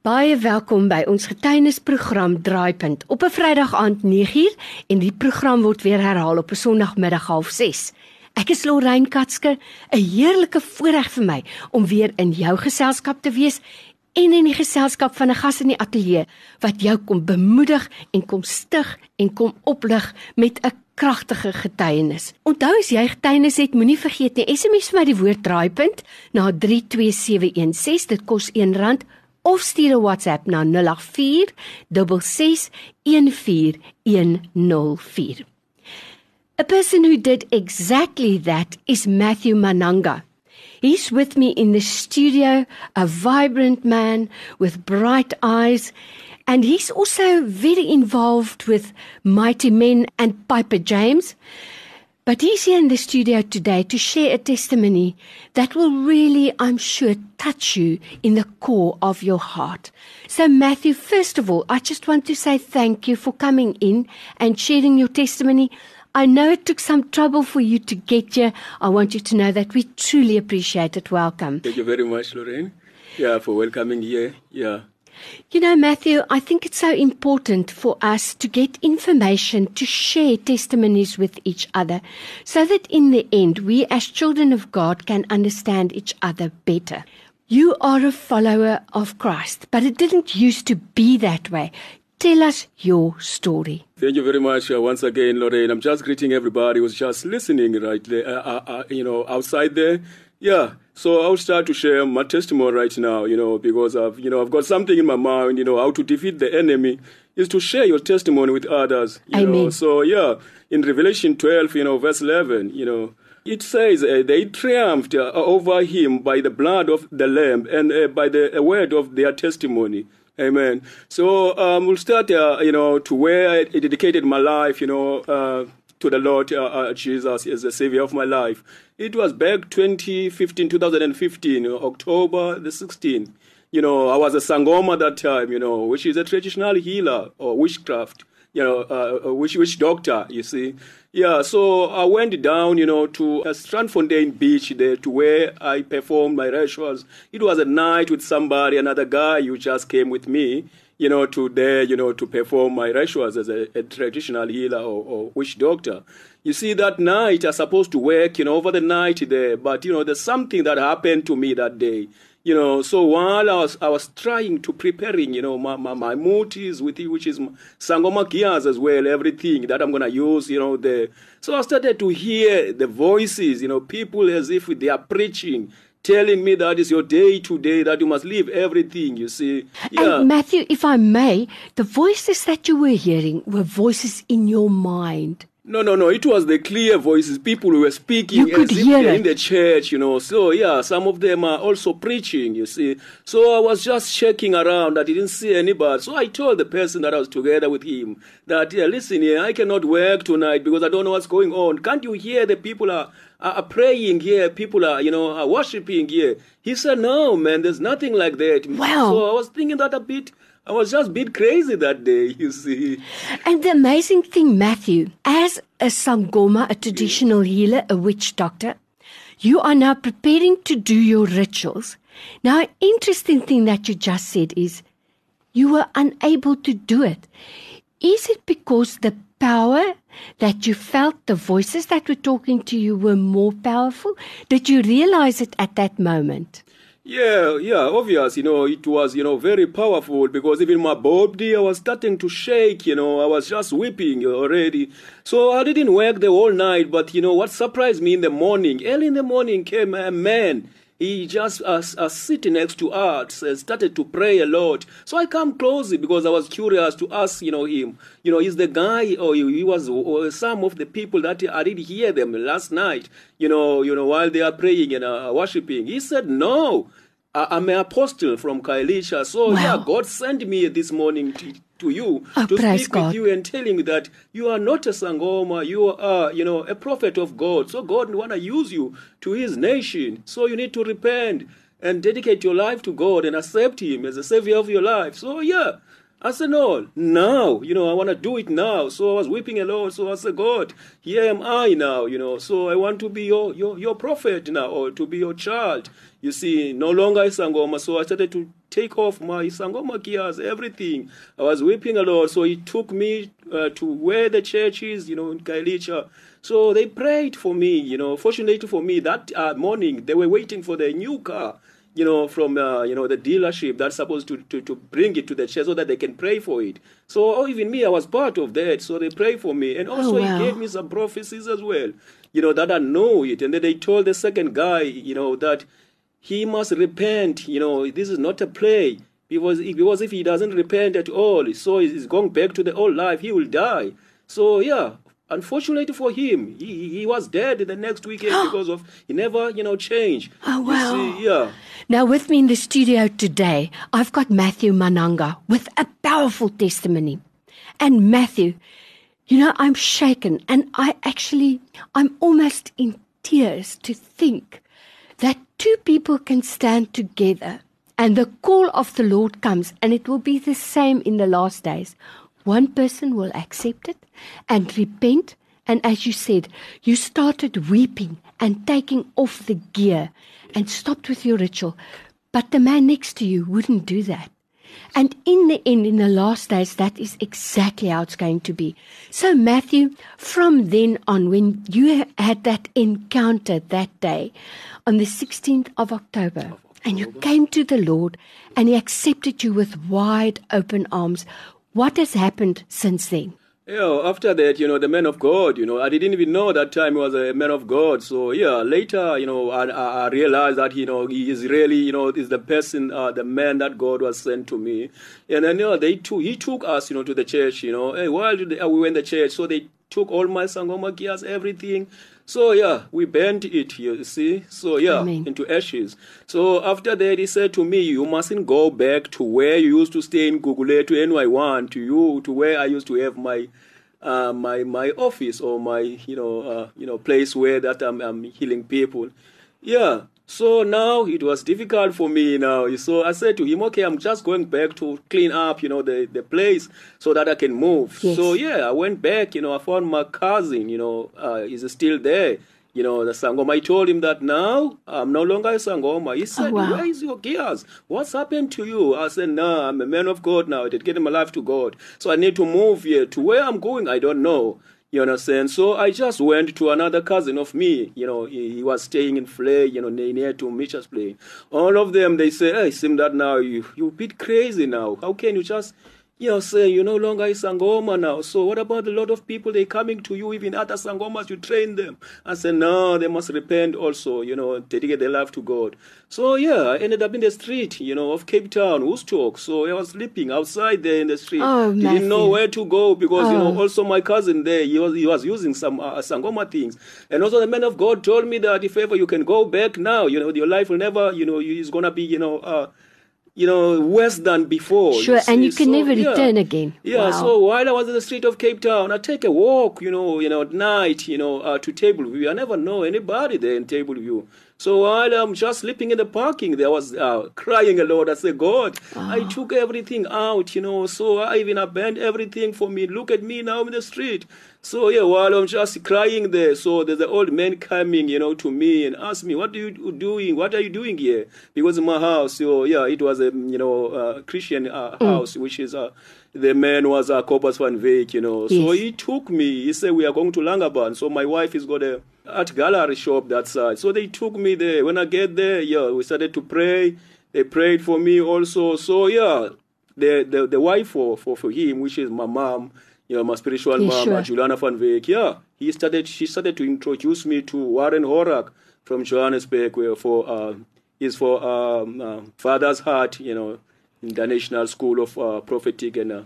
Baie welkom by ons getuienisprogram Draaipunt op 'n Vrydag aand 9uur en die program word weer herhaal op 'n Sondagmiddag 06:30. Ek is Lorraine Katske, 'n heerlike voorreg vir my om weer in jou geselskap te wees en in die geselskap van 'n gas in die ateljee wat jou kom bemoedig en kom stig en kom oplig met 'n kragtige getuienis. Onthou as jy getuienis het, moenie vergeet nie SMS vir my die woord draaipunt na 32716. Dit kos R1 of stuur 'n WhatsApp na 084 6614104. A person who did exactly that is Matthew Mananga. He's with me in the studio, a vibrant man with bright eyes, and he's also very involved with Mighty Men and Piper James. But he's here in the studio today to share a testimony that will really, I'm sure, touch you in the core of your heart. So, Matthew, first of all, I just want to say thank you for coming in and sharing your testimony. I know it took some trouble for you to get here. I want you to know that we truly appreciate it. Welcome. Thank you very much, Lorraine. Yeah, for welcoming here. Yeah. You know, Matthew, I think it's so important for us to get information, to share testimonies with each other, so that in the end, we as children of God can understand each other better. You are a follower of Christ, but it didn't used to be that way. Tell us your story. Thank you very much uh, once again, Lorraine. I'm just greeting everybody who's just listening right there, uh, uh, uh, you know, outside there. Yeah. So I'll start to share my testimony right now, you know, because I've, you know, I've got something in my mind, you know, how to defeat the enemy is to share your testimony with others, you Amen. know. So yeah, in Revelation 12, you know, verse 11, you know, it says uh, they triumphed uh, over him by the blood of the lamb and uh, by the word of their testimony. Amen. So um, we'll start, uh, you know, to where I dedicated my life, you know, uh, to the Lord uh, uh, Jesus as the Savior of my life. It was back 2015, 2015, uh, October the 16th. You know, I was a Sangoma that time, you know, which is a traditional healer or witchcraft, you know, uh, a witch, witch doctor, you see. Yeah, so I went down, you know, to uh, Strandfontein Beach there to where I performed my rituals. It was a night with somebody, another guy who just came with me, you know, to there, you know, to perform my rituals as a, a traditional healer or, or witch doctor. You see, that night I supposed to work, you know, over the night there, but you know, there's something that happened to me that day. You know, so while I was I was trying to preparing, you know, my, my, my motives with it, which is Sangoma gears as well, everything that I'm gonna use, you know, there. So I started to hear the voices, you know, people as if they are preaching, telling me that is your day today, that you must leave everything, you see. Yeah. And Matthew, if I may, the voices that you were hearing were voices in your mind. No, no, no. It was the clear voices. People who were speaking You could as if hear they're it. in the church, you know. So yeah, some of them are also preaching. You see. So I was just checking around. I didn't see anybody. So I told the person that I was together with him that yeah, listen here, I cannot work tonight because I don't know what's going on. Can't you hear the people are are, are praying here? People are you know are worshiping here. He said, no, man. There's nothing like that. Wow. So I was thinking that a bit. I was just a bit crazy that day. You see. And the amazing thing, Matthew, as a Sangoma, a traditional healer, a witch doctor, you are now preparing to do your rituals. Now, an interesting thing that you just said is you were unable to do it. Is it because the power that you felt, the voices that were talking to you were more powerful? Did you realize it at that moment? Yeah, yeah, obvious. You know, it was, you know, very powerful because even my body, I was starting to shake, you know, I was just weeping already. So I didn't work the whole night, but, you know, what surprised me in the morning, early in the morning came a man. He just uh, uh, sitting next to us and started to pray a lot. So I come closely because I was curious to ask, you know, him, you know, is the guy or he he was or some of the people that I did hear them last night, you know, you know, while they are praying and uh, worshiping. He said, no, I- I'm an apostle from Khayelitsha. So Wow. yeah, God sent me this morning to, to you Oh, to speak God. with you and telling you that you are not a sangoma, you are, you know, a prophet of God. So God want to use you to His nation. So you need to repent and dedicate your life to God and accept Him as the Savior of your life. So yeah, I said, no, now, you know, I want to do it now. So I was weeping a lot. So I said, God, here am I now, you know. So I want to be your, your, your prophet now, or to be your child. You see, no longer Isangoma. So I started to take off my Isangoma gears, everything. I was weeping a lot. So he took me uh, to where the church is, you know, in Khayelitsha. So they prayed for me, you know. Fortunately for me, that uh, morning, they were waiting for their new car you know, from uh, you know the dealership that's supposed to, to, to bring it to the church so that they can pray for it. So oh, even me, I was part of that. So they pray for me, and also Oh, wow. he gave me some prophecies as well, you know, that I know it. And then they told the second guy, you know, that he must repent. You know, this is not a play. Because, because if he doesn't repent at all, so he's going back to the old life, he will die. So yeah, unfortunately for him, he, he was dead the next weekend because of he never, you know, changed. Oh, wow. see, yeah. Now, with me in the studio today, I've got Matthew Mananga with a powerful testimony. And Matthew, you know, I'm shaken and I actually, I'm almost in tears to think that two people can stand together and the call of the Lord comes and it will be the same in the last days. One person will accept it and repent. And as you said, you started weeping and taking off the gear and stopped with your ritual. But the man next to you wouldn't do that. And in the end, in the last days, that is exactly how it's going to be. So, Matthew, from then on, when you had that encounter that day on the 16th of October, and you came to the Lord and He accepted you with wide open arms, what has happened since then? Yeah, after that, you know, the man of God, you know, I didn't even know that time he was a man of God. So yeah, later, you know, I, I realized that, you know, he is really, you know, is the person, uh, the man that God was sent to me. And then, you know, they took, he took us, you know, to the church, you know, hey, while uh, we were in the church, so they took all my sangoma gears, everything. So yeah, we burned it, you see. So yeah, Amen. into ashes. So after that, he said to me, "You mustn't go back to where you used to stay in Google to NY1 to you to where I used to have my." Uh, my my office or my you know uh, you know place where that I'm, I'm healing people, yeah. So now it was difficult for me now. So I said to him, okay, I'm just going back to clean up, you know, the, the place so that I can move. Yes. So yeah, I went back, you know, I found my cousin, you know, uh, he's still there. You know, the Sangoma, I told him that now I'm no longer a Sangoma. He said, wow. Where is your gears? What's happened to you? I said, No, I'm a man of God now. I dedicated my life to God. So I need to move here. To where I'm going, I don't know. You understand? So I just went to another cousin of me. You know, he, he was staying in Flay, you know, near, to Mitchell's Plain. All of them, they say, Hey, seem that now you, you're a bit crazy now. How can you just you know, say you're no longer a Sangoma now. So what about a lot of people, they coming to you, even other Sangomas, you train them. I said, no, they must repent also, you know, dedicate their life to God. So yeah, I ended up in the street, you know, of Cape Town, Woodstock. So I was sleeping outside there in the street. Oh, Didn't know where to go because, you know, Oh. also my cousin there, he was, he was using some uh, Sangoma things. And also the man of God told me that if ever you can go back now, you know, your life will never, you know, it's going to be, you know, uh, you know, worse than before. Sure, and you can So, never yeah. return again. Yeah, Wow. so while I was in the street of Cape Town, I take a walk, you know, you know, at night, you know, uh, to Tableview. I never know anybody there in Tableview. So while I'm just sleeping in the parking, there was uh, crying a lot. I said, God, I took everything out, you know, so I even abandoned everything for me. Look at me now in the street. So yeah, while I'm just crying there, so there's an old man coming, you know, to me and ask me, "What are you doing? What are you doing here?" Because in my house, so yeah, it was a you know uh, Christian uh, house, which is uh, the man was uh, Cobus van Veek, you know. So he took me. He said, "We are going to Langebaan." So my wife has got a art gallery shop that side. So they took me there. When I get there, yeah, we started to pray. They prayed for me also. So yeah, the the, the wife for, for for him, which is my mom, you know, my spiritual Yeah, mom, sure. Juliana van Veek. Yeah, he started. She started to introduce me to Warren Horak from Johannesburg, where for uh, is for um, uh, Father's Heart, you know, International School of uh, Prophetic and uh,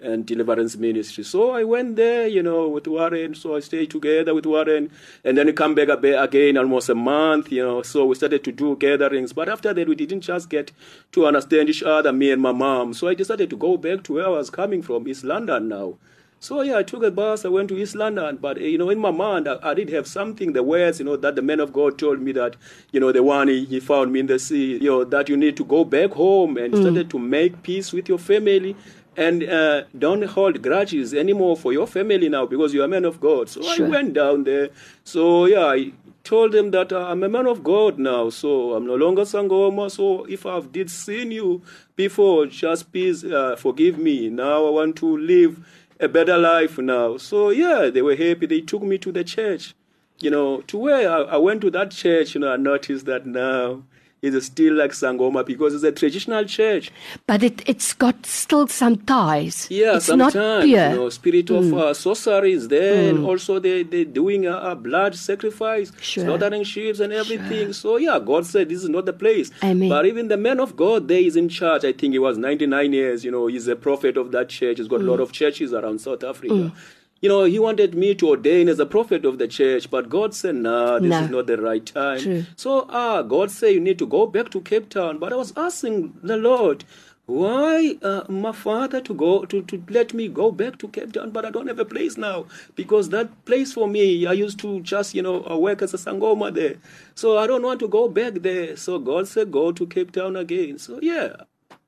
and Deliverance Ministry. So I went there, you know, with Warren. So I stayed together with Warren, and then I come back again, almost a month, you know. So we started to do gatherings, but after that we didn't just get to understand each other, me and my mom. So I decided to go back to where I was coming from, East London now. So yeah, I took a bus. I went to East London, but uh, you know, in my mind, I, I did have something. The words, you know, that the man of God told me that, you know, the one he, he found me in the sea, you know, that you need to go back home and started to make peace with your family and uh, don't hold grudges anymore for your family now because you're a man of God. So Sure. I went down there. So yeah, I told them that uh, I'm a man of God now. So I'm no longer Sangoma. So if I've did sin you before, just please uh, forgive me. Now I want to live a better life now. So yeah, they were happy. They took me to the church. You know, to where I, I went to that church, you know, I noticed that now it's still like Sangoma because it's a traditional church. But it, it's got still some ties. Yeah, it's not sometimes pure. Mm. you know, spirit of uh, sorcery is there, and also they they doing a, a blood sacrifice, Sure. slaughtering sheep and everything. So yeah, God said this is not the place. Amen. But even the man of God there is in charge. I think he was 99 years. You know, he's a prophet of that church. He's got a Mm. lot of churches around South Africa. You know, he wanted me to ordain as a prophet of the church, but God said, "Nah, this No. is not the right time." True. So, ah, God said you need to go back to Cape Town. But I was asking the Lord, why uh, my father to go to, to let me go back to Cape Town, but I don't have a place now because that place for me, I used to just you know uh, work as a sangoma there, so I don't want to go back there. So God said, go to Cape Town again. So yeah.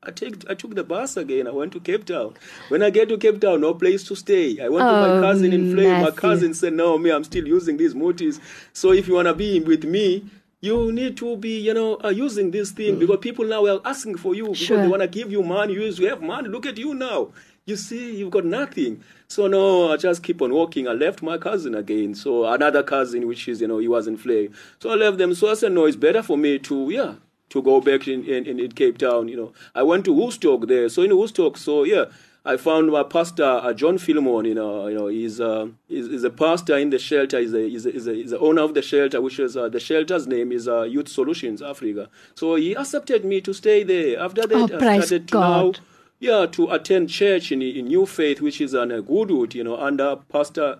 I take I took the bus again. I went to Cape Town. When I get to Cape Town, no place to stay. I went to Oh, my cousin in Flame. My cousin said, "No, me, I'm still using these mutis. So if you wanna be with me, you need to be, you know, uh, using this thing because people now are asking for you because Mm. Sure. they wanna give you money. You you have money. Look at you now. You see, you've got nothing. So no, I just keep on walking. I left my cousin again. So another cousin, which is, you know, he was in Flame. So I left them. So I said, no, it's better for me to, yeah, to go back in, in, in Cape Town. You know, I went to Woodstock there. So in Woodstock, so yeah, I found my pastor uh, John Philemon. You know, you know, he's uh, he's, he's a pastor in the shelter. He's a he's a, he's a, he's the owner of the shelter, which is uh, the shelter's name is uh, Youth Solutions Africa. So he accepted me to stay there. After that, Oh, I started God. now. Yeah, to attend church in, in New Faith, which is on a Goodwood, you know, under Pastor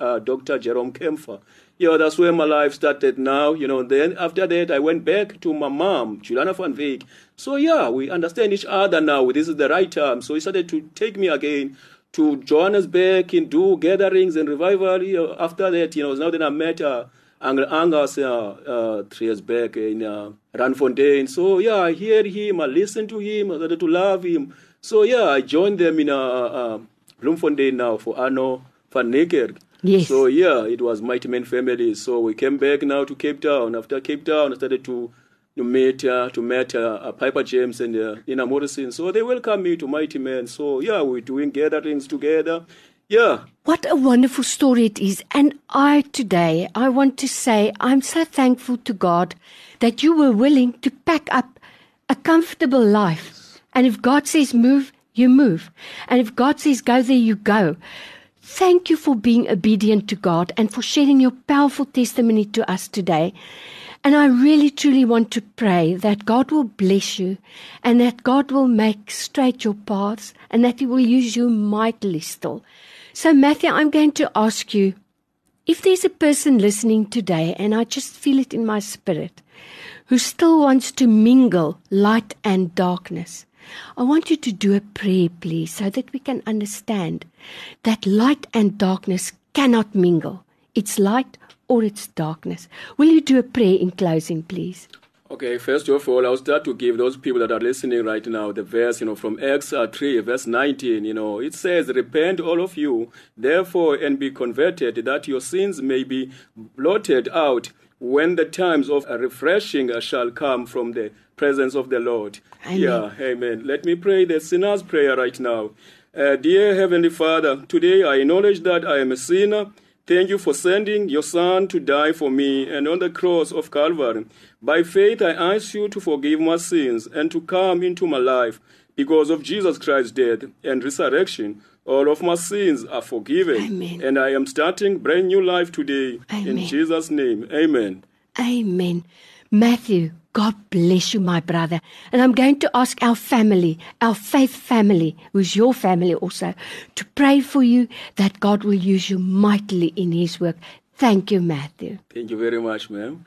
uh, Dr. Jerome Kempfer. Yeah, that's where my life started now, you know. Then after that, I went back to my mom, Juliana van Veek. So yeah, we understand each other now. This is the right time. So he started to take me again to Johannesburg and do gatherings and revival. You know, after that, you know, now that I met uh, Angus uh, uh, three years back in uh, Randfontein. So yeah, I hear him, I listen to him, I started to love him. So yeah, I joined them in uh, uh, Bloemfontein now for Arno van Niekerk. Yes. So yeah, it was Mighty Men family. So we came back now to Cape Town. After Cape Town, I started to to meet uh, to meet uh, uh, Piper James and uh, Nina Morrison. So they welcomed me to Mighty Men. So yeah, we're doing gatherings together. Yeah, What a wonderful story it is. And I today, I want to say, I'm so thankful to God that you were willing to pack up a comfortable life. And if God says move, you move. And if God says go there, you go. Thank you for being obedient to God and for sharing your powerful testimony to us today. And I really truly want to pray that God will bless you and that God will make straight your paths and that He will use you mightily still. So, Matthew, I'm going to ask you if there's a person listening today, and I just feel it in my spirit, who still wants to mingle light and darkness, I want you to do a prayer, please, so that we can understand that light and darkness cannot mingle. It's light or it's darkness. Will you do a prayer in closing, please? Okay, first of all, I'll start to give those people that are listening right now the verse, you know, from Acts uh, 3, verse 19. You know, it says, Repent, all of you, therefore, and be converted, that your sins may be blotted out when the times of refreshing shall come from the presence of the Lord. Amen. Yeah, amen. Let me pray the sinner's prayer right now. Uh, dear Heavenly Father, today I acknowledge that I am a sinner. Thank you for sending your Son to die for me and on the cross of Calvary. By faith, I ask you to forgive my sins and to come into my life. Because of Jesus Christ's death and resurrection, all of my sins are forgiven. Amen. And I am starting brand new life today. Amen. In Jesus' name, amen. Amen. Matthew, God bless you, my brother. And I'm going to ask our family, our faith family, who's your family also, to pray for you that God will use you mightily in His work. Thank you, Matthew. Thank you very much, ma'am.